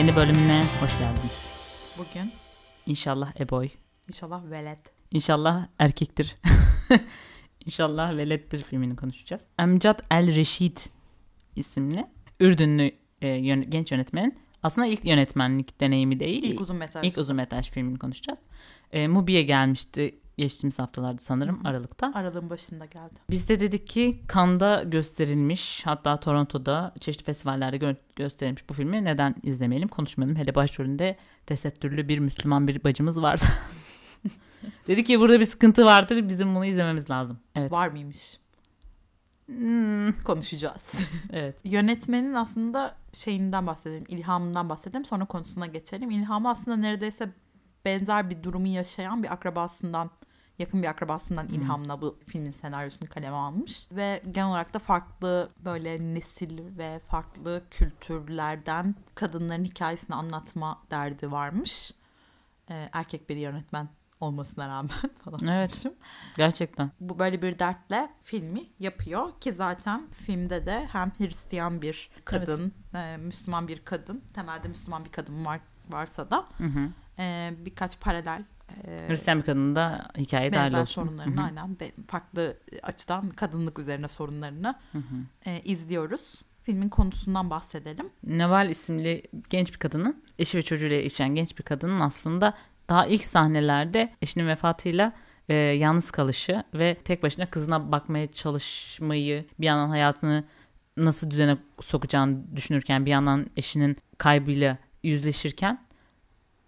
yeni bölümüne hoş geldin. Bugün İnşallah Eboy. inşallah velet. İnşallah erkektir. İnşallah velettir filmini konuşacağız. Emcat El Reşid isimli Ürdünlü e, yön- genç yönetmenin aslında ilk yönetmenlik deneyimi değil. İlk uzun metraj. İlk uzun metraj filmini konuşacağız. E, Mubi'ye gelmişti geçtiğimiz haftalarda sanırım. Aralık'ta. Aralığın başında geldi. Biz de dedik ki Cannes'da gösterilmiş hatta Toronto'da çeşitli festivallerde gö- gösterilmiş bu filmi neden izlemeyelim konuşmayalım. Hele başrolünde tesettürlü bir Müslüman bir bacımız varsa. dedik ki burada bir sıkıntı vardır bizim bunu izlememiz lazım. Evet. Var mıymış? Hmm, Konuşacağız. evet. Yönetmenin aslında şeyinden bahsedelim, ilhamından bahsedelim. Sonra konusuna geçelim. İlhamı aslında neredeyse benzer bir durumu yaşayan bir akrabasından, yakın bir akrabasından ilhamla bu filmin senaryosunu kaleme almış. Ve genel olarak da farklı böyle nesil ve farklı kültürlerden kadınların hikayesini anlatma derdi varmış. Ee, erkek bir yönetmen olmasına rağmen falan. Evet. demişim. Gerçekten. bu böyle bir dertle filmi yapıyor ki zaten filmde de hem Hristiyan bir kadın, e, Müslüman bir kadın, temelde Müslüman bir kadın var varsa da Hı hı. e, birkaç paralel e, Hristiyan bir kadının da hikaye dahil olsun. sorunlarını Hı hı. aynen farklı açıdan kadınlık üzerine sorunlarını e, izliyoruz. Filmin konusundan bahsedelim. Neval isimli genç bir kadının eşi ve çocuğuyla yaşayan genç bir kadının aslında daha ilk sahnelerde eşinin vefatıyla e, yalnız kalışı ve tek başına kızına bakmaya çalışmayı bir yandan hayatını nasıl düzene sokacağını düşünürken bir yandan eşinin kaybıyla yüzleşirken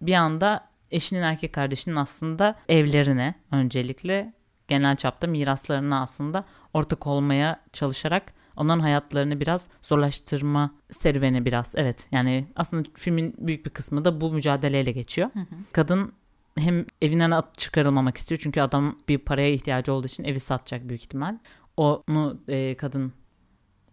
bir anda eşinin erkek kardeşinin aslında evlerine öncelikle genel çapta miraslarına aslında ortak olmaya çalışarak onların hayatlarını biraz zorlaştırma serüveni biraz evet yani aslında filmin büyük bir kısmı da bu mücadeleyle geçiyor. Hı hı. Kadın hem evinden at çıkarılmamak istiyor çünkü adam bir paraya ihtiyacı olduğu için evi satacak büyük ihtimal. Onu e, kadın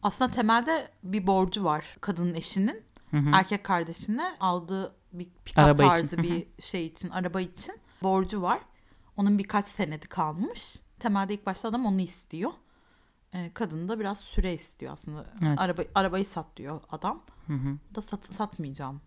Aslında temelde bir borcu var kadının eşinin Hı hı. erkek kardeşine aldığı bir pick-up Araba için. tarzı bir şey için, araba için borcu var. Onun birkaç senedi kalmış. Temelde ilk başta adam onu istiyor. Ee, kadın da biraz süre istiyor aslında. Evet. Araba, arabayı sat diyor adam. Hı hı. Da sat, satmayacağım.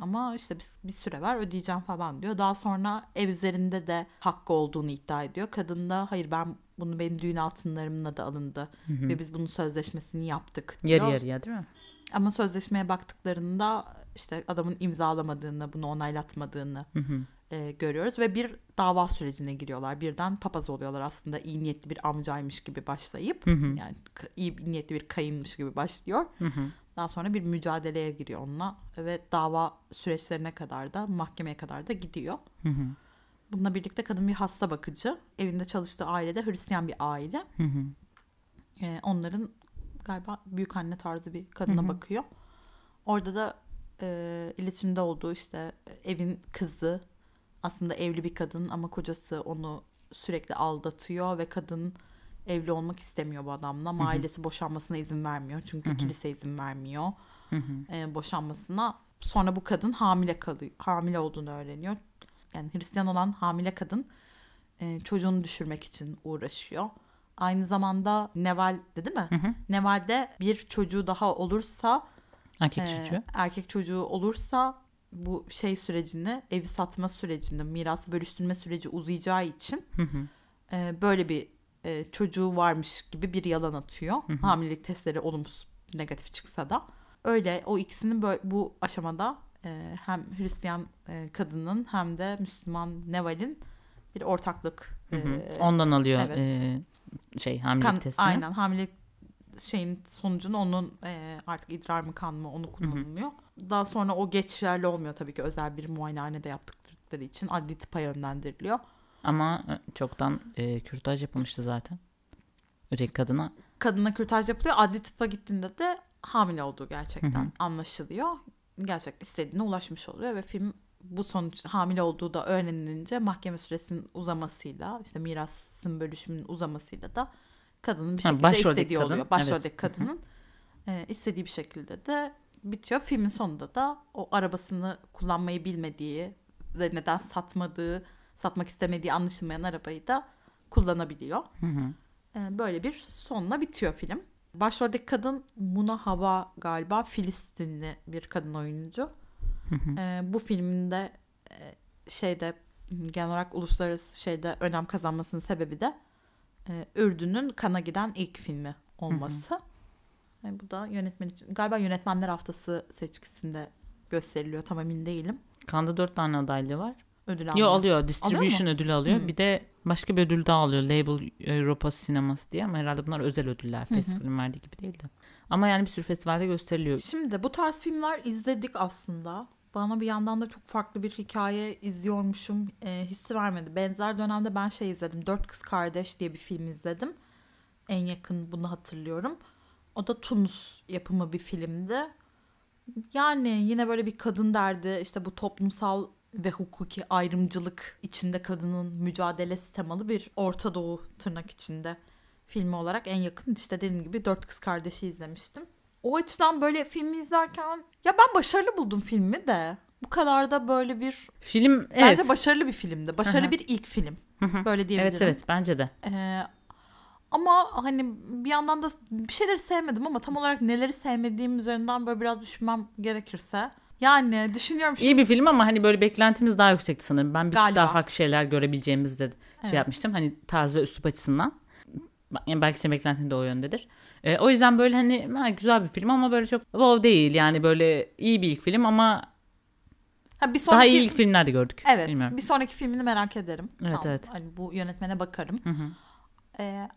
Ama işte bir, bir süre var ödeyeceğim falan diyor. Daha sonra ev üzerinde de hakkı olduğunu iddia ediyor. Kadın da hayır ben bunu benim düğün altınlarımla da alındı. Hı hı. Ve biz bunun sözleşmesini yaptık diyor. Yarı yarıya değil mi? Ama sözleşmeye baktıklarında işte adamın imzalamadığını, bunu onaylatmadığını Hı hı. e, görüyoruz ve bir dava sürecine giriyorlar. Birden papaz oluyorlar aslında iyi niyetli bir amcaymış gibi başlayıp Hı hı. yani iyi niyetli bir kayınmış gibi başlıyor. Hı hı. Daha sonra bir mücadeleye giriyor onunla ve dava süreçlerine kadar da mahkemeye kadar da gidiyor. Hı hı. Bununla birlikte kadın bir hasta bakıcı. Evinde çalıştığı ailede Hristiyan bir aile. Hı hı. Ee, onların galiba büyük anne tarzı bir kadına Hı hı. bakıyor. Orada da e, iletişimde olduğu işte evin kızı aslında evli bir kadın ama kocası onu sürekli aldatıyor ve kadın evli olmak istemiyor bu adamla. Ama ailesi boşanmasına izin vermiyor. Çünkü kilise izin vermiyor e, boşanmasına. Sonra bu kadın hamile kalıyor. Hamile olduğunu öğreniyor. Yani Hristiyan olan hamile kadın e, çocuğunu düşürmek için uğraşıyor. Aynı zamanda Neval'de değil mi? Hı hı. Neval'de bir çocuğu daha olursa Erkek e, çocuğu. erkek çocuğu olursa bu şey sürecini evi satma sürecini miras bölüştürme süreci uzayacağı için Hı hı. e, böyle bir e, çocuğu varmış gibi bir yalan atıyor. Hı hı. Hamilelik testleri olumsuz negatif çıksa da. Öyle o ikisinin böyle, bu aşamada e, hem Hristiyan e, kadının hem de Müslüman Neval'in bir ortaklık. Hı hı. e, Ondan alıyor evet. e, şey hamilelik kan- testini. aynen hamilelik şeyin sonucunu onun e, artık idrar mı kan mı onu kullanılıyor. Daha sonra o geçerli olmuyor tabii ki özel bir muayenehanede yaptıkları için adli tıpa yönlendiriliyor. Ama e, çoktan e, kürtaj yapılmıştı zaten. Öteki kadına. kadına kürtaj yapılıyor. Adli tıpa gittiğinde de hamile olduğu gerçekten Hı hı. anlaşılıyor. Gerçekten istediğine ulaşmış oluyor ve film bu sonuç hamile olduğu da öğrenilince mahkeme süresinin uzamasıyla işte mirasın bölüşümünün uzamasıyla da kadının bir Ha, şekilde başroldeki istediği kadın, oluyor. Başroldeki evet. Kadının e, istediği bir şekilde de bitiyor. Filmin sonunda da o arabasını kullanmayı bilmediği ve neden satmadığı, satmak istemediği anlaşılmayan arabayı da kullanabiliyor. Hı hı. Ee, böyle bir sonla bitiyor film. Başroldeki kadın Muna Hava galiba Filistinli bir kadın oyuncu. Ee, bu filminde e, şeyde genel olarak uluslararası şeyde önem kazanmasının sebebi de e, Ürdün'ün kana giden ilk filmi olması. Yani bu da yönetmen için galiba yönetmenler haftası seçkisinde gösteriliyor tam emin değilim. Kanda dört tane adaylığı var. Ödül Yo almıyor. alıyor. Distribution mu? ödülü alıyor. Hı. Bir de başka bir ödül daha alıyor. Label Europa Sineması diye ama herhalde bunlar özel ödüller. Festivalin verdiği gibi değil de. Ama yani bir sürü festivalde gösteriliyor. Şimdi bu tarz filmler izledik aslında. Bana bir yandan da çok farklı bir hikaye izliyormuşum e, hissi vermedi. Benzer dönemde ben şey izledim. Dört Kız Kardeş diye bir film izledim. En yakın bunu hatırlıyorum. O da Tunus yapımı bir filmdi. Yani yine böyle bir kadın derdi işte bu toplumsal ve hukuki ayrımcılık içinde kadının mücadelesi temalı bir Orta Doğu tırnak içinde filmi olarak en yakın işte dediğim gibi Dört Kız Kardeş'i izlemiştim. O açıdan böyle filmi izlerken ya ben başarılı buldum filmi de. Bu kadar da böyle bir Film evet. bence başarılı bir filmdi. Başarılı Hı hı. bir ilk film. Hı hı. Böyle diyebilirim. evet evet bence de. Ee, ama hani bir yandan da bir şeyleri sevmedim ama tam olarak neleri sevmediğim üzerinden böyle biraz düşünmem gerekirse. Yani düşünüyorum şimdi. İyi bir film ama hani böyle beklentimiz daha yüksekti sanırım. Ben bir Galiba. daha farklı şeyler görebileceğimizi de şey Evet. yapmıştım. Hani tarz ve üslup açısından. Yani belki senin beklentin de o yöndedir. Ee, o yüzden böyle hani ha, güzel bir film ama böyle çok wow değil. Yani böyle iyi bir ilk film ama Ha, bir daha sonraki, iyi ilk filmler de gördük. Evet. Bilmiyorum. Bir sonraki filmini merak ederim. Evet, evet. Hani bu yönetmene bakarım. Hı hı. Ee,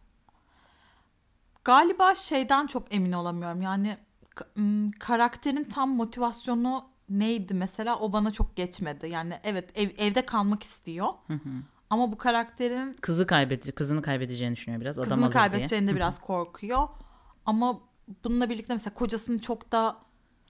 galiba şeyden çok emin olamıyorum. Yani karakterin tam motivasyonu neydi mesela o bana çok geçmedi. Yani evet ev, evde kalmak istiyor. Ama bu karakterin Kızı kaybetti, kızını kaybedeceğini düşünüyor biraz. Adam kızını alır diye. kaybedeceğinde biraz korkuyor. Ama bununla birlikte mesela kocasını çok da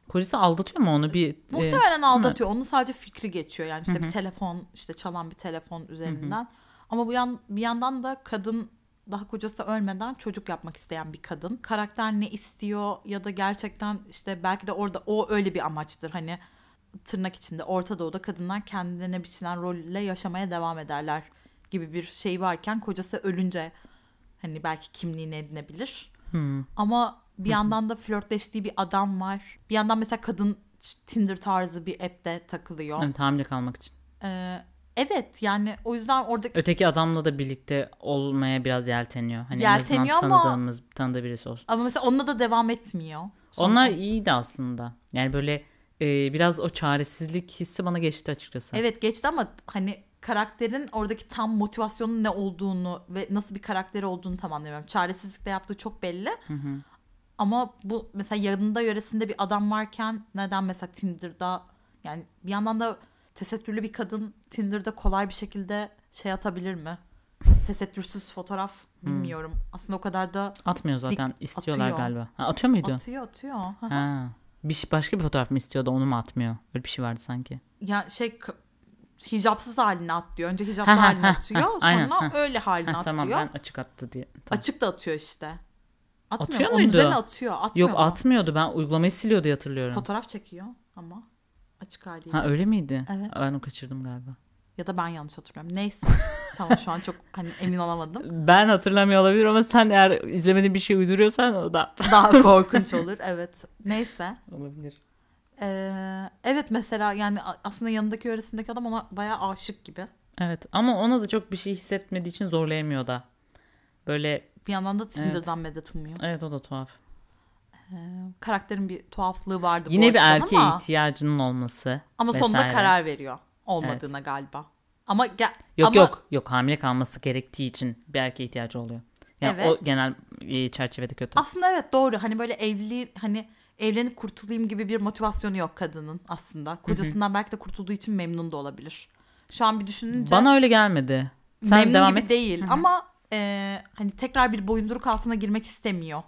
Kocası aldatıyor mu onu bir? e, Muhtemelen aldatıyor. Onun sadece fikri geçiyor. Yani işte bir telefon, işte çalan bir telefon üzerinden. Ama bu yan bir yandan da kadın daha kocası ölmeden çocuk yapmak isteyen bir kadın. Karakter ne istiyor ya da gerçekten işte belki de orada o öyle bir amaçtır. Hani tırnak içinde Orta Doğu'da kadınlar kendilerine biçilen rolle yaşamaya devam ederler gibi bir şey varken kocası ölünce hani belki kimliğini edinebilir. Hmm. Ama bir yandan da flörtleştiği bir adam var. Bir yandan mesela kadın Tinder tarzı bir app'te takılıyor. Evet, hamile kalmak için. Ee, evet yani o yüzden orada Öteki adamla da birlikte olmaya biraz yelteniyor. Hani Yelteniyor en ama- tanıdığımız, tanıdığı birisi olsun. ama mesela onunla da devam etmiyor. Sonra- Onlar iyiydi aslında. Yani böyle e, biraz o çaresizlik hissi bana geçti açıkçası. Evet geçti ama hani karakterin oradaki tam motivasyonun ne olduğunu ve nasıl bir karakteri olduğunu tam anlayamıyorum. Çaresizlikle yaptığı çok belli. Ama bu mesela yanında yöresinde bir adam varken neden mesela Tinder'da yani bir yandan da tesettürlü bir kadın Tinder'da kolay bir şekilde şey atabilir mi? Tesettürsüz fotoğraf bilmiyorum. Aslında o kadar da Atmıyor zaten. Dik- istiyorlar atıyor. galiba. Ha, atıyor muydu? atıyor atıyor. Hı hı. Ha. Bir, başka bir fotoğraf mı istiyordu onu mu atmıyor? Öyle bir şey vardı sanki. Ya şey hicapsız halini at diyor. Önce hicaplı Ha, ha, halini ha, atıyor. Sonra aynen, öyle halini Ha, at tamam ben açık attı diye. Tamam. Açık da atıyor işte. Atmıyor. Atıyor mu? Onun muydu? üzerine atıyor. Atmıyor Yok mu? atmıyordu ben uygulamayı siliyordu diye hatırlıyorum. Fotoğraf çekiyor ama açık haliyle. Ha öyle miydi? Evet. Ben onu kaçırdım galiba. Ya da ben yanlış hatırlıyorum. Neyse. tamam şu an çok hani emin olamadım. Ben hatırlamıyor olabilir ama sen eğer izlemediğin bir şey uyduruyorsan o da Daha korkunç olur. Evet. Neyse. olabilir. Ee, evet mesela yani aslında yanındaki öğresindeki adam ona bayağı aşık gibi. Evet ama ona da çok bir şey hissetmediği için zorlayamıyor da. Böyle Bir yandan da Tinder'dan medet umuyor. evet o da tuhaf. Ee, karakterin bir tuhaflığı vardı bu Yine bir açıdan erkeğe ama, ihtiyacının olması. ama sonunda vesaire. karar veriyor olmadığına galiba. Ama ge- Yok ama yok yok hamile kalması gerektiği için bir erkeğe ihtiyacı oluyor. Yani Evet. o genel çerçevede kötü. aslında evet doğru. Hani böyle evli hani evlenip kurtulayım gibi bir motivasyonu yok kadının aslında. Kocasından belki de kurtulduğu için memnun da olabilir. Şu an bir düşününce Bana öyle gelmedi. Sen memnun devam gibi et. değil ama e, hani tekrar bir boyunduruk altına girmek istemiyor.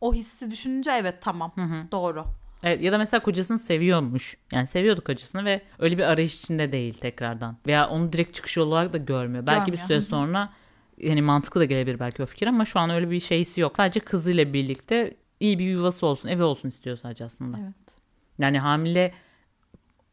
O hissi düşününce evet tamam doğru. Evet, ya da mesela kocasını seviyormuş. Yani seviyordu kocasını ve öyle bir arayış içinde değil tekrardan. Veya onu direkt çıkış yolu olarak da görmüyor. Belki bir süre sonra yani mantıklı da gelebilir belki o fikir ama şu an öyle bir şeysi yok. Sadece kızıyla birlikte iyi bir yuvası olsun, evi olsun istiyor sadece aslında. Evet. Yani hamile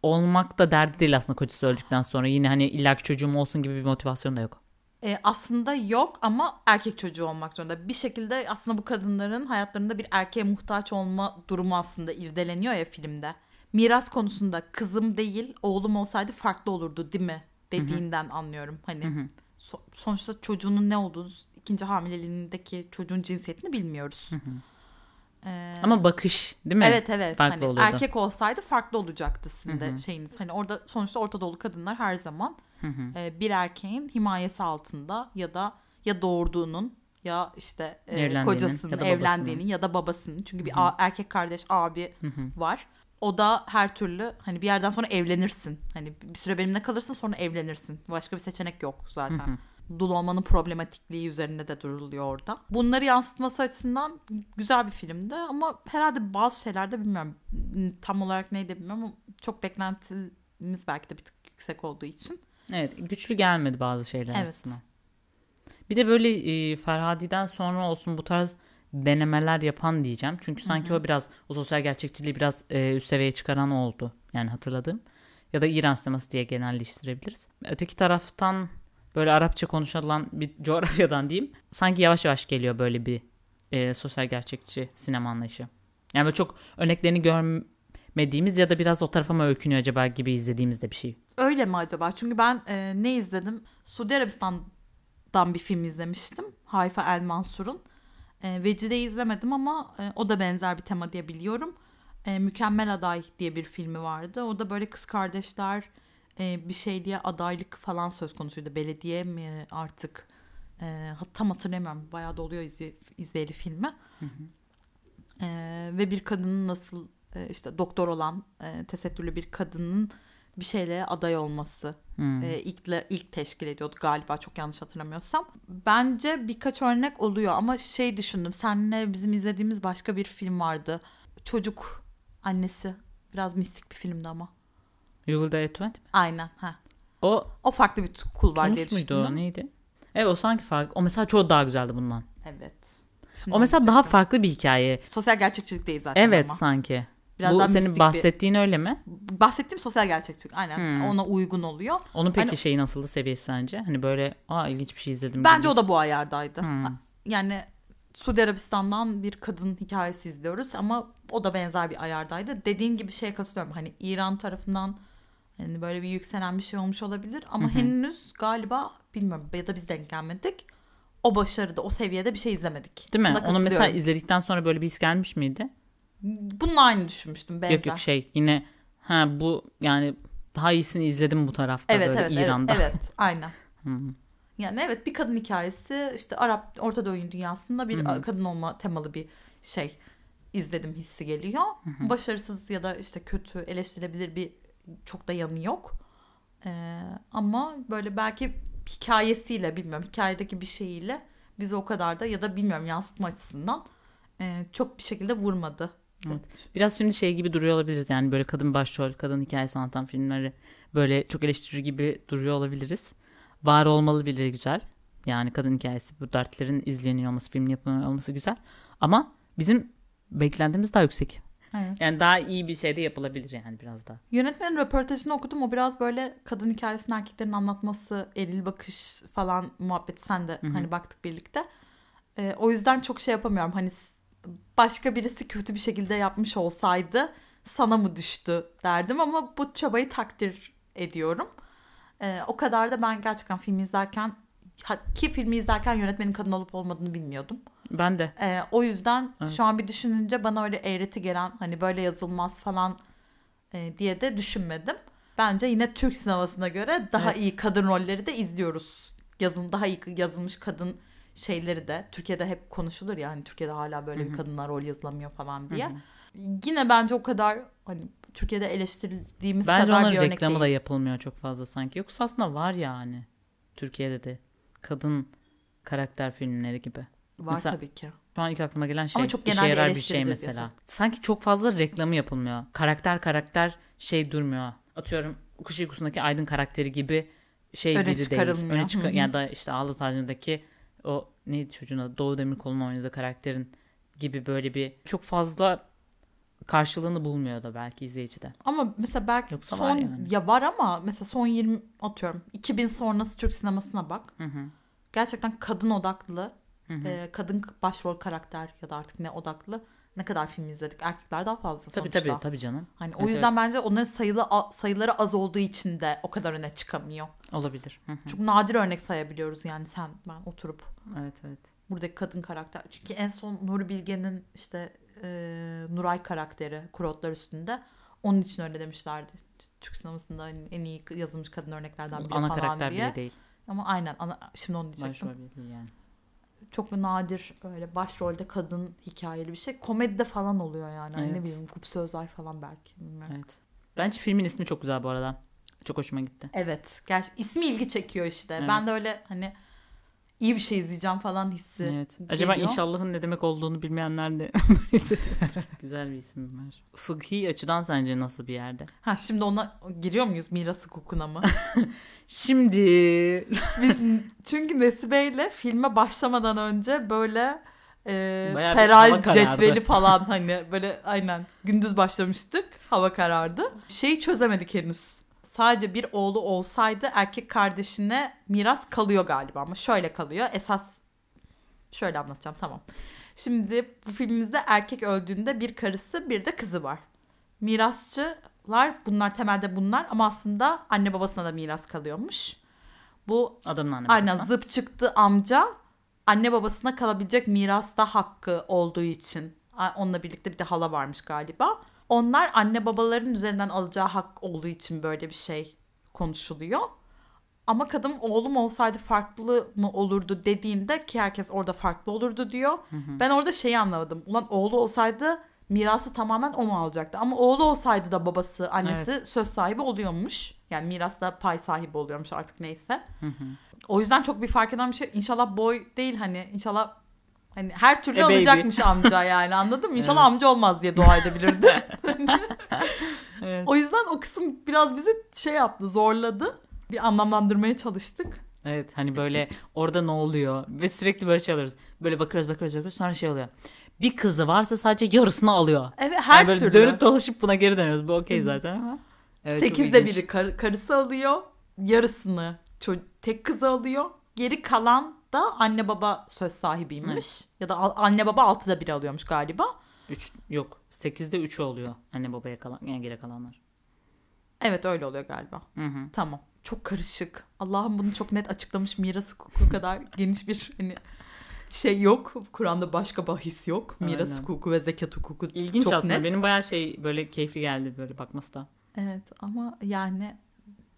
olmak da derdi değil aslında kocası öldükten sonra. Yine hani illaki çocuğum olsun gibi bir motivasyon da yok. E, aslında yok ama erkek çocuğu olmak zorunda. Bir şekilde aslında bu kadınların hayatlarında bir erkeğe muhtaç olma durumu aslında irdeleniyor ya filmde. miras konusunda kızım değil oğlum olsaydı farklı olurdu değil mi dediğinden anlıyorum. Hani so- sonuçta çocuğunun ne olduğunu ikinci hamileliğindeki çocuğun cinsiyetini bilmiyoruz. Ee, Ama bakış değil mi? Evet evet. Farklı hani olurdu. erkek olsaydı farklı olacaktı sizin de şeyiniz. Hani orada sonuçta Orta Doğulu kadınlar her zaman e, bir erkeğin himayesi altında ya da ya doğurduğunun ya işte e, kocasının ya evlendiğinin ya da babasının çünkü bir a- erkek kardeş abi var. O da her türlü hani bir yerden sonra evlenirsin. Hani bir süre benimle kalırsın sonra evlenirsin. Başka bir seçenek yok zaten. Dul olmanın problematikliği üzerinde de duruluyor orada. Bunları yansıtması açısından güzel bir filmdi ama herhalde bazı şeylerde bilmiyorum tam olarak neydi bilmiyorum ama çok beklentimiz belki de bir tık yüksek olduğu için. Evet güçlü gelmedi bazı şeyler Evet. aslında. Bir de böyle e, Ferhadi'den sonra olsun bu tarz denemeler yapan diyeceğim. Çünkü sanki o biraz o sosyal gerçekçiliği biraz e, üst seviyeye çıkaran oldu. Yani hatırladığım. Ya da İran sineması diye genelleştirebiliriz. Öteki taraftan böyle Arapça konuşulan bir coğrafyadan diyeyim. Sanki yavaş yavaş geliyor böyle bir e, sosyal gerçekçi sinema anlayışı. Yani böyle çok örneklerini görmediğimiz ya da biraz o tarafa mı öykünüyor acaba gibi izlediğimiz de bir şey. Öyle mi acaba? Çünkü ben e, ne izledim? Suudi Arabistan'dan bir film izlemiştim. Hayfa El Mansur'un. E, Vecide'yi izlemedim ama e, o da benzer bir tema diye biliyorum. E, Mükemmel Aday diye bir filmi vardı. O da böyle kız kardeşler e, bir şeyliğe adaylık falan söz konusuydu. Belediye mi artık? E, tam hatırlamıyorum. Bayağı da oluyor izle, izleyeli filmi. E, ve bir kadının nasıl e, işte doktor olan e, tesettürlü bir kadının bir şeyle aday olması Hmm. e, ilk, ilk teşkil ediyordu galiba çok yanlış hatırlamıyorsam. Bence birkaç örnek oluyor ama şey düşündüm seninle bizim izlediğimiz başka bir film vardı. Çocuk annesi biraz mistik bir filmdi ama. Die at 20 mi? Aynen. Ha. O O farklı bir kul var diye Tunus muydu düşündüm. o neydi? Evet o sanki farklı. O mesela çok daha güzeldi bundan. Evet. Şimdi O mesela daha farklı bir hikaye. Sosyal gerçekçilik değil zaten Evet ama. sanki. Biraz Bu senin mistik bir- bahsettiğin öyle mi? Bahsettiğim sosyal gerçekçilik aynen Hmm. ona uygun oluyor. Onun peki Hani- şeyi nasıldı seviyesi sence? Hani böyle aa ilginç bir şey izledim. Bence gibi. o da bu ayardaydı. Hmm. Yani Suudi Arabistan'dan bir kadın hikayesi izliyoruz ama o da benzer bir ayardaydı. Dediğin gibi şeye katılıyorum. Hani İran tarafından hani böyle bir yükselen bir şey olmuş olabilir ama henüz galiba bilmiyorum ya da biz denk gelmedik. O başarıda, o seviyede bir şey izlemedik. Değil mi? Buna Onu mesela izledikten sonra böyle bir his gelmiş miydi? Bununla aynı düşünmüştüm benzer. Yok yok şey yine ha bu yani daha iyisini izledim bu tarafta Evet böyle evet evet, İran'da. evet aynen. Hı. Yani evet bir kadın hikayesi işte Arap Orta Doğu dünyasında bir kadın olma temalı bir şey izledim hissi geliyor. Başarısız ya da işte kötü eleştirilebilir bir çok da yanı yok. Ee, ama böyle belki hikayesiyle bilmiyorum hikayedeki bir şeyiyle bizi o kadar da ya da bilmiyorum yansıtma açısından e, çok bir şekilde vurmadı. Biraz şimdi şey gibi duruyor olabiliriz yani böyle kadın başrol, kadın hikayesi anlatan filmleri böyle çok eleştiri gibi duruyor olabiliriz. Var olmalı bile güzel. Yani kadın hikayesi bu dertlerin izleniyor olması, film yapılıyor olması güzel. Ama bizim beklentimiz daha yüksek. Evet. Yani daha iyi bir şey de yapılabilir yani biraz daha. Yönetmenin röportajını okudum. O biraz böyle kadın hikayesini erkeklerin anlatması, eril bakış falan muhabbeti sen de hani baktık birlikte. Ee, o yüzden çok şey yapamıyorum. Hani başka birisi kötü bir şekilde yapmış olsaydı sana mı düştü derdim ama bu çabayı takdir ediyorum. Ee, o kadar da ben gerçekten filmi izlerken ki filmi izlerken yönetmenin kadın olup olmadığını bilmiyordum. Ben de. Ee, o yüzden Evet. şu an bir düşününce bana öyle eğreti gelen hani böyle yazılmaz falan e, diye de düşünmedim. Bence yine Türk sinemasına göre daha Evet. iyi kadın rolleri de izliyoruz. Yazın daha iyi yazılmış kadın şeyleri de Türkiye'de hep konuşulur ya hani Türkiye'de hala böyle bir kadınlar rol yazılamıyor falan diye. Yine bence o kadar hani Türkiye'de eleştirildiğimiz Bence kadar onların bir örnek reklamı değil. da yapılmıyor çok fazla sanki. Yoksa aslında var yani. Türkiye'de de kadın karakter filmleri gibi. Var Mesela- tabii ki. Şu an ilk aklıma gelen şey Ama çok genel yarar bir şey diyorsun. mesela. Sanki çok fazla reklamı yapılmıyor. Karakter karakter şey durmuyor. Atıyorum Kuş Uykusu'ndaki Aydın karakteri gibi şey Öne biri değil. Öne çıkar ya da işte Ağlı Tacı'ndaki o neydi çocuğun adı? Doğu Demirkol'un oynadığı karakterin gibi böyle bir çok fazla karşılığını bulmuyor da belki izleyicide. Ama mesela belki Yoksa son var yani. ya var ama mesela son 20 atıyorum 2000 sonrası Türk sinemasına bak. Hı hı. Gerçekten kadın odaklı, Hı hı. e, kadın başrol karakter ya da artık ne odaklı ne kadar film izledik. Erkekler daha fazla Tabii sonuçta. tabii tabii canım. Hani o Evet, yüzden bence onların sayılı sayıları az olduğu için de o kadar öne çıkamıyor. Olabilir. Hı hı. Çok nadir örnek sayabiliyoruz yani sen ben oturup evet evet. buradaki kadın karakter. Çünkü en son Nuri Bilge'nin işte e, Nuray karakteri Kurotlar üstünde. Onun için öyle demişlerdi. İşte Türk sinemasında hani en iyi yazılmış kadın örneklerden biri Ana falan karakter diye. bile değil. Ama aynen ana, şimdi onu diyecektim. Başrol bile değil yani. Çok nadir öyle başrolde kadın hikayeli bir şey. Komedide falan oluyor yani. Hani Ne Evet. bileyim Kupse Özay falan belki. Bilmiyorum. Evet. Bence filmin ismi çok güzel bu arada. Çok hoşuma gitti. Evet. Gerçi ismi ilgi çekiyor işte. Evet. Ben de öyle hani iyi bir şey izleyeceğim falan hissi Evet. Acaba geliyor. inşallahın ne demek olduğunu bilmeyenler de hissediyordur. Güzel bir isim var. Fıkhi açıdan sence nasıl bir yerde? Ha şimdi ona giriyor muyuz miras hukukuna mı? Şimdi Biz çünkü Nesibe ile filme başlamadan önce böyle e, Bayağı feraj cetveli falan hani böyle aynen gündüz başlamıştık hava karardı. Şeyi çözemedik henüz. Sadece bir oğlu olsaydı erkek kardeşine miras kalıyor galiba ama şöyle kalıyor. Esas şöyle anlatacağım tamam. Şimdi bu filmimizde erkek öldüğünde bir karısı bir de kızı var. Mirasçılar bunlar temelde bunlar ama aslında anne babasına da miras kalıyormuş. Bu adamın annesi. aynen zıp çıktı amca anne babasına kalabilecek mirasta hakkı olduğu için onunla birlikte bir de hala varmış galiba. Onlar anne babaların üzerinden alacağı hak olduğu için böyle bir şey konuşuluyor. Ama kadın oğlum olsaydı farklı mı olurdu dediğinde ki herkes orada farklı olurdu diyor. Ben orada şeyi anlamadım. Ulan oğlu olsaydı mirası tamamen o mu alacaktı? Ama oğlu olsaydı da babası, annesi söz sahibi oluyormuş. Yani mirasta pay sahibi oluyormuş artık neyse. O yüzden çok bir fark eden bir şey. İnşallah boy değil hani inşallah hani her türlü E, baby. alacakmış amca yani anladın mı? İnşallah Evet. amca olmaz diye dua edebilirdi. Evet. o yüzden o kısım biraz bizi şey yaptı, zorladı. Bir anlamlandırmaya çalıştık. Evet hani böyle orada ne oluyor ve sürekli böyle şey alıyoruz. Böyle bakıyoruz bakıyoruz bakıyoruz sonra şey oluyor. Bir kızı varsa sadece yarısını alıyor. Evet her Yani böyle türlü. dönüp dolaşıp buna geri dönüyoruz. Bu okey zaten ama. Evet, Sekizde biri kar- karısı alıyor. Yarısını ço- tek kızı alıyor. Geri kalan da anne baba söz sahibiymiş. Ya da anne baba altıda biri alıyormuş galiba. Üç, yok 8'de 3 oluyor anne babaya kalan yani geri kalanlar. Evet öyle oluyor galiba. Hı hı. Tamam. Çok karışık. Allah'ım bunu çok net açıklamış miras hukuku kadar geniş bir hani şey yok. Kur'an'da başka bahis yok. Miras Aynen. hukuku ve zekat hukuku İlginç çok aslında. net. Benim bayağı şey böyle keyifli geldi böyle bakması da. Evet ama yani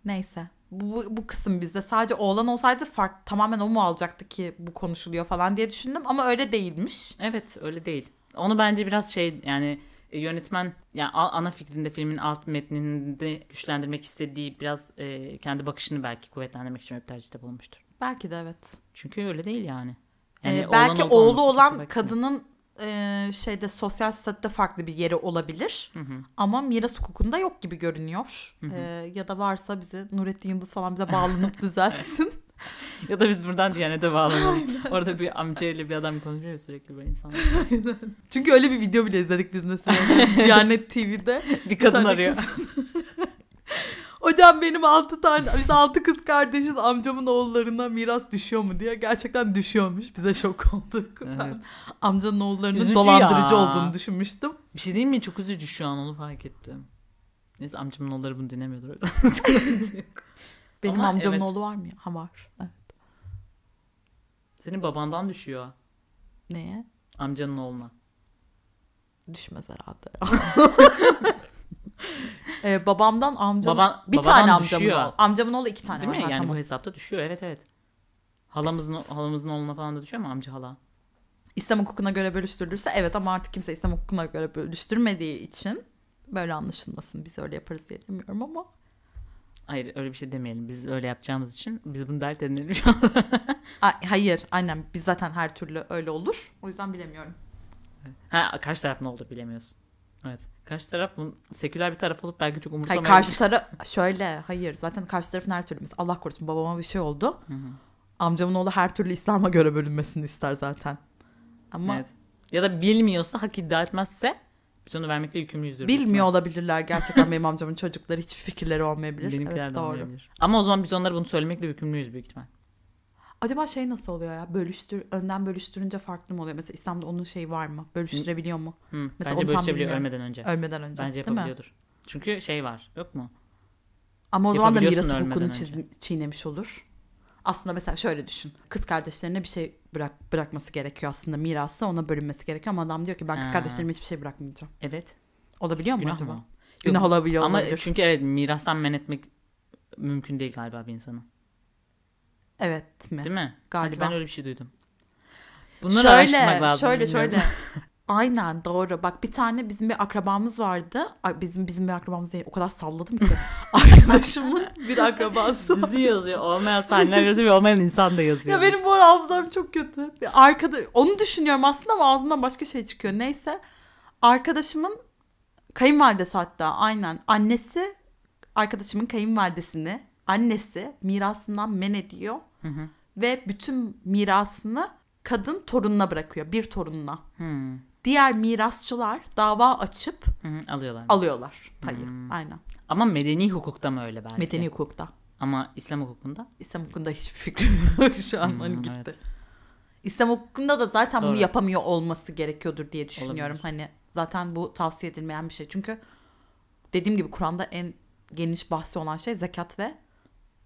neyse. Bu, bu, kısım bizde sadece oğlan olsaydı fark tamamen o mu alacaktı ki bu konuşuluyor falan diye düşündüm ama öyle değilmiş. Evet öyle değil. Onu bence biraz şey yani e, yönetmen yani ana fikrinde filmin alt metninde güçlendirmek istediği biraz e, kendi bakışını belki kuvvetlendirmek için öyle bir tercihte bulunmuştur. Belki de evet. Çünkü öyle değil yani. Ee, Yani belki olan olup oğlu olan belki. kadının e, şeyde sosyal statüde farklı bir yeri olabilir. Hı hı. Ama miras hukukunda yok gibi görünüyor. Hı hı. Ee, ya da varsa bize Nurettin Yıldız falan bize bağlanıp düzeltsin. Ya da biz buradan Diyanet'e bağlanalım. Orada bir amcayla bir adam konuşuyor sürekli böyle insanlar. Çünkü öyle bir video bile izledik biz mesela. Diyanet TV'de. bir kadın arıyor. Hocam benim altı tane, biz altı kız kardeşiz amcamın oğullarına miras düşüyor mu diye. Gerçekten düşüyormuş. Bize şok olduk. Ben Evet. amcanın oğullarının Üzücü dolandırıcı ya. olduğunu düşünmüştüm. Bir şey değil mi? Çok üzücü şu an onu fark ettim. Neyse amcamın oğulları bunu dinlemiyordur. Benim Ama amcamın evet. oğlu var mı? Ha var. Evet. Senin babandan düşüyor. Neye? Amcanın oğluna. Düşmez herhalde. ee, babamdan amcam Baban- bir babadan tane amcamın düşüyor. oğlu. Amcamın oğlu iki tane Değil var. mi? Ha, Yani tamam. bu hesapta düşüyor. Evet evet. Halamızın halamızın oğluna falan da düşüyor mu amca hala? İslam hukukuna göre bölüştürülürse evet ama artık kimse İslam hukukuna göre bölüştürmediği için böyle anlaşılmasın. Biz öyle yaparız diye demiyorum ama. Hayır öyle bir şey demeyelim. Biz öyle yapacağımız için biz bunu dert edinelim şu an. Ay, hayır aynen biz zaten her türlü öyle olur. O yüzden bilemiyorum. ha karşı taraf ne olur bilemiyorsun. Evet. Karşı taraf bunun seküler bir taraf olup belki çok Hayır umursamayabilir. karşı taraf şöyle hayır zaten karşı tarafın her türlü. Allah korusun babama bir şey oldu. Hı hı. Amcamın oğlu her türlü İslam'a göre bölünmesini ister zaten. Ama Evet. Ya da bilmiyorsa hak iddia etmezse biz onu vermekle yükümlüyüzdür. bilmiyor olabilirler gerçekten benim amcamın çocukları hiçbir fikirleri olmayabilir. Benimkiler evet, de doğru. olmayabilir. Ama o zaman biz onlara bunu söylemekle yükümlüyüz büyük ihtimal. Acaba şey nasıl oluyor ya? Bölüştür, önden bölüştürünce farklı mı oluyor? Mesela İslam'da onun şeyi var mı? Bölüştürebiliyor mu? Hı, Mesela bence onu tam bilmiyorum. ölmeden önce. Ölmeden önce. Bence değil mi? yapabiliyordur. Çünkü şey var yok mu? Ama o zaman da Yapabiliyorsun miras hukukunu ölmeden çiz- çiğnemiş olur. Aslında mesela şöyle düşün. Kız kardeşlerine bir şey bırak bırakması gerekiyor aslında mirası ona bölünmesi gerekiyor ama adam diyor ki ben kız Ha. kardeşlerime hiçbir şey bırakmayacağım. Evet. Olabiliyor mu Günah acaba? mı? Günah Yok. olabiliyor Ama olabilir. çünkü evet mirastan men etmek mümkün değil galiba bir insanın. Evet mi? Değil mi? Sanki Galiba. ben öyle bir şey duydum. Bunları araştırmak lazım. Şöyle bilmiyorum. şöyle. Aynen doğru. Bak bir tane bizim bir akrabamız vardı. Ay, bizim bizim bir akrabamız değil. O kadar salladım ki. Arkadaşımın bir akrabası. Dizi yazıyor. Olmayan sahneler yazıyor ve olmayan insan da yazıyor. Ya benim bu ara hafızam çok kötü. Arkada onu düşünüyorum aslında ama ağzımdan başka şey çıkıyor. Neyse. Arkadaşımın kayınvalidesi hatta aynen. Annesi arkadaşımın kayınvalidesini annesi mirasından men ediyor. Hı hı. Ve bütün mirasını kadın torununa bırakıyor. Bir torununa. Hmm. Diğer mirasçılar dava açıp Hı hı, alıyorlar. alıyorlar payı. Hmm. Aynen. Ama medeni hukukta mı öyle belki? Medeni hukukta. Ama İslam hukukunda? İslam hukukunda hiçbir fikrim yok şu an Hmm, hani gitti. evet. İslam hukukunda da zaten bunu Doğru. yapamıyor olması gerekiyordur diye düşünüyorum. Olabilir. Hani zaten bu tavsiye edilmeyen bir şey. Çünkü dediğim gibi Kur'an'da en geniş bahsi olan şey zekat ve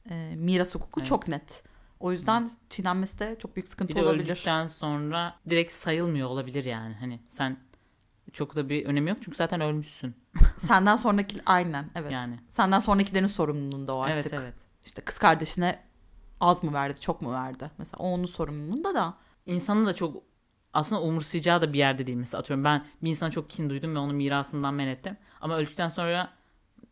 e, miras hukuku Evet. çok net. O yüzden çiğnenmesi de çok büyük sıkıntı Bir de olabilir. öldükten sonra direkt sayılmıyor olabilir yani. Hani sen çok da bir önemi yok çünkü zaten ölmüşsün. Senden sonraki aynen evet. Yani. Senden sonrakilerin sorumluluğunda o artık. Evet evet. İşte kız kardeşine az mı verdi, çok mu verdi? Mesela o onun sorumluluğunda da. İnsanın da çok aslında umursayacağı da bir yerde değil. Mesela atıyorum ben bir insana çok kin duydum ve onu mirasımdan men ettim. Ama öldükten sonra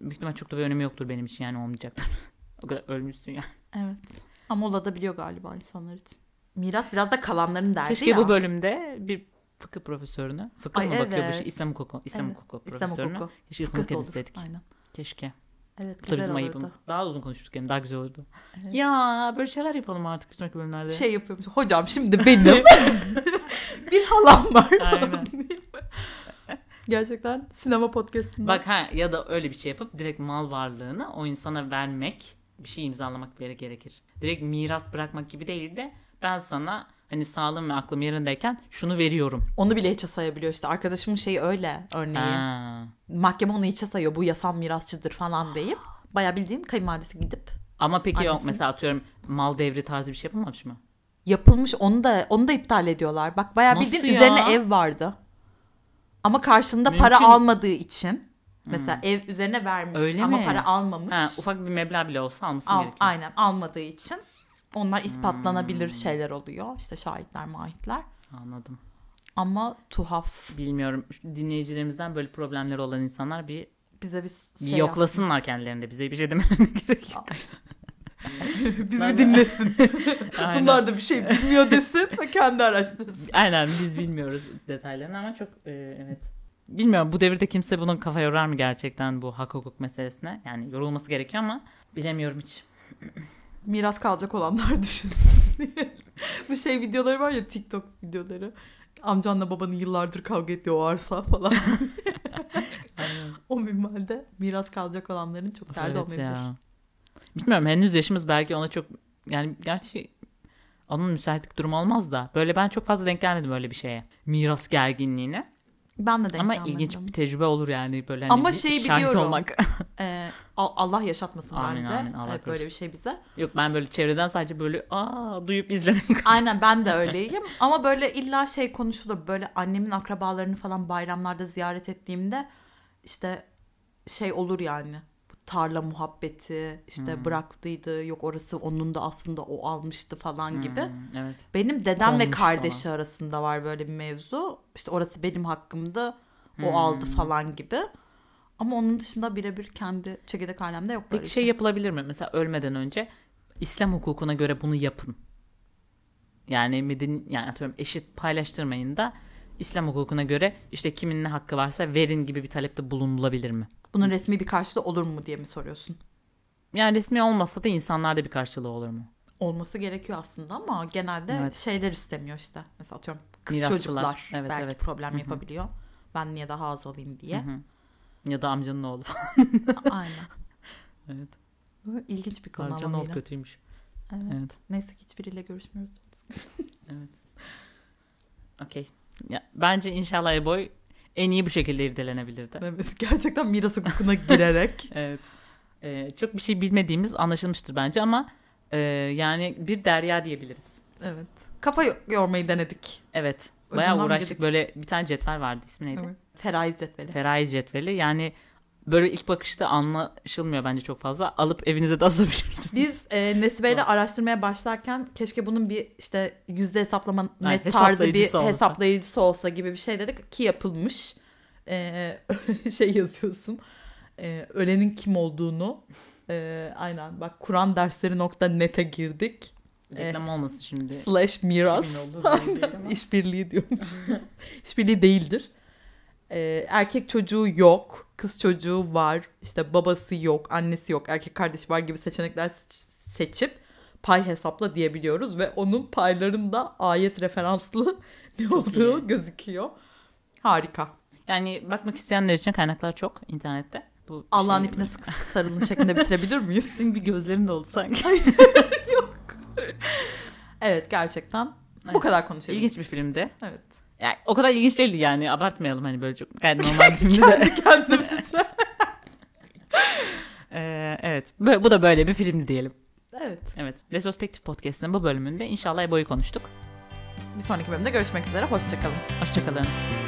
büyük ihtimal çok da bir önemi yoktur benim için yani olmayacaktır. o kadar ölmüşsün yani. Evet. Ama olabiliyor galiba insanlar için. Miras biraz da kalanların derdi Keşke ya. bu bölümde bir fıkıh profesörünü, fıkıh Ay, mı bakıyor bu evet. şey? İslam hukuku, İslam Evet, hukuku İslam profesörünü. hukuku. Keşke olur. etseydik. Aynen. Keşke. Evet güzel bizim olurdu. ayıbımız. Daha uzun konuştuk hem daha güzel olurdu. Evet. Ya böyle şeyler yapalım artık bir sonraki bölümlerde. Şey yapıyormuş. Hocam şimdi benim bir halam var. Aynen. Gerçekten sinema podcastında. Bak ha ya da öyle bir şey yapıp direkt mal varlığını o insana vermek bir şey imzalamak böyle gerekir. Direkt miras bırakmak gibi değil de ben sana hani sağlığım ve aklım yerindeyken şunu veriyorum. Onu bile hiçe sayabiliyor işte. Arkadaşımın şeyi öyle örneği. Ha. Mahkeme onu hiçe sayıyor. Bu yasal mirasçıdır falan deyip. Bayağı bildiğin kayınvalidesi gidip Ama peki Annesini- mesela atıyorum mal devri tarzı bir şey yapılmamış mı? yapılmış onu da onu da iptal ediyorlar. Bak Nasıl bildiğin ya? üzerine ev vardı. Ama karşında para Mümkün- almadığı için mesela ev üzerine vermiş Öyle ama mi? para almamış. Ha, ufak bir meblağ bile olsa alması Al- gerekiyor. aynen almadığı için onlar ispatlanabilir Hmm. şeyler oluyor. İşte şahitler, mahitler. Anladım. Ama tuhaf. Bilmiyorum dinleyicilerimizden böyle problemleri olan insanlar bir, Bize bir bir şey yoklasınlar kendilerinde. Bize bir şey demelerine gerek yok. Bizi Ben- dinlesin. Bunlar da bir şey bilmiyor desin ve kendi araştırsın. Aynen biz bilmiyoruz detaylarını ama çok e, evet. Bilmiyorum bu devirde kimse bunun kafa yorar mı gerçekten bu hak hukuk meselesine? Yani yorulması gerekiyor ama bilemiyorum hiç. Miras kalacak olanlar düşünsün. Bu şey videoları var ya TikTok videoları. Amcanla babanın yıllardır kavga ettiği o arsa falan. o minvalde miras kalacak olanların çok derdi Evet olmayabilir. ya. Bilmiyorum henüz yaşımız belki ona çok yani gerçi onun müsaitlik durumu olmaz da böyle ben çok fazla denk gelmedim öyle bir şeye. Miras gerginliğine. Ben de denk Ama gelmedim. ilginç bir tecrübe olur yani böyle hani Ama bir şeyi şahit biliyorum. olmak. Al- Allah yaşatmasın Amin, bence amin. Allah ee, böyle bir şey bize. Yok ben böyle çevreden sadece böyle aa duyup izlemek. Aynen ben de öyleyim ama böyle illa şey konuşulur böyle annemin akrabalarını falan bayramlarda ziyaret ettiğimde işte şey olur yani tarla muhabbeti işte Hmm. bıraktıydı yok orası onun da aslında o almıştı falan gibi. Hmm, evet. Benim dedem ve Konmuş kardeşi arasında var böyle bir mevzu işte orası benim hakkımdı o Hmm. aldı falan gibi. Ama onun dışında birebir kendi çekirdek alemde yok böyle Peki şey yapılabilir mi? Mesela ölmeden önce İslam hukukuna göre bunu yapın. Yani medeni yani atıyorum eşit paylaştırmayın da İslam hukukuna göre işte kimin ne hakkı varsa verin gibi bir talepte bulunulabilir mi? Bunun resmi bir karşılığı olur mu diye mi soruyorsun? Yani resmi olmasa da insanlarda bir karşılığı olur mu? olması gerekiyor aslında ama genelde Evet. şeyler istemiyor işte. Mesela atıyorum kız Mirasçılar. çocuklar Evet, belki evet. problem Hı hı. yapabiliyor. Ben niye daha az alayım diye. Hı hı. Ya da amcanın oğlu falan. Aynen. evet. Böyle ilginç bir konu Amcanın ama oğlu kötüymüş. Evet. Evet. Neyse ki hiçbiriyle görüşmüyoruz. Evet. Okey. Bence inşallah Eboy en iyi bu şekilde irdelenebilirdi. Evet, gerçekten miras hukukuna girerek. Evet. Ee, çok bir şey bilmediğimiz anlaşılmıştır bence ama e, yani bir derya diyebiliriz. evet. Kafa yo- yormayı denedik. Evet. Bayağı Ucundan uğraştık. Böyle bir tane cetvel vardı. ismi neydi? Evet. Feraiz cetveli. Feraiz cetveli. Yani böyle ilk bakışta anlaşılmıyor bence çok fazla. Alıp evinize de asabilirsiniz. Biz e, Nesibe ile araştırmaya başlarken keşke bunun bir işte yüzde hesaplama net tarzı bir hesaplayıcısı olsa. hesaplayıcısı olsa gibi bir şey dedik ki yapılmış. E, şey yazıyorsun. E, ölenin kim olduğunu. E, aynen bak Kur'an dersleri nokta net'e girdik. Reklam olmasın şimdi. Slash miras. İşbirliği diyormuş. İşbirliği değildir. Ee, erkek çocuğu yok, kız çocuğu var, işte babası yok, annesi yok, erkek kardeşi var gibi seçenekler seç- seçip pay hesapla diyebiliyoruz ve onun paylarında ayet referanslı ne Çok olduğu iyi. gözüküyor. Harika. Yani bakmak isteyenler için kaynaklar çok internette. Bu Allah'ın ipine sıkı sıkı sarılın şeklinde bitirebilir miyiz? Senin bir gözlerin de oldu sanki. Evet gerçekten. Bu Evet. kadar konuşalım. İlginç bir filmdi. Evet. Yani o kadar ilginç değildi yani abartmayalım hani böyle çok gayet normal bir filmdi de. Kendimize. Ee, evet bu da böyle bir filmdi diyelim. evet. Evet Retrospektif Podcast'ın bu bölümünde inşallah Ebo'yu konuştuk. Bir sonraki bölümde görüşmek üzere. Hoşçakalın. Hoşçakalın.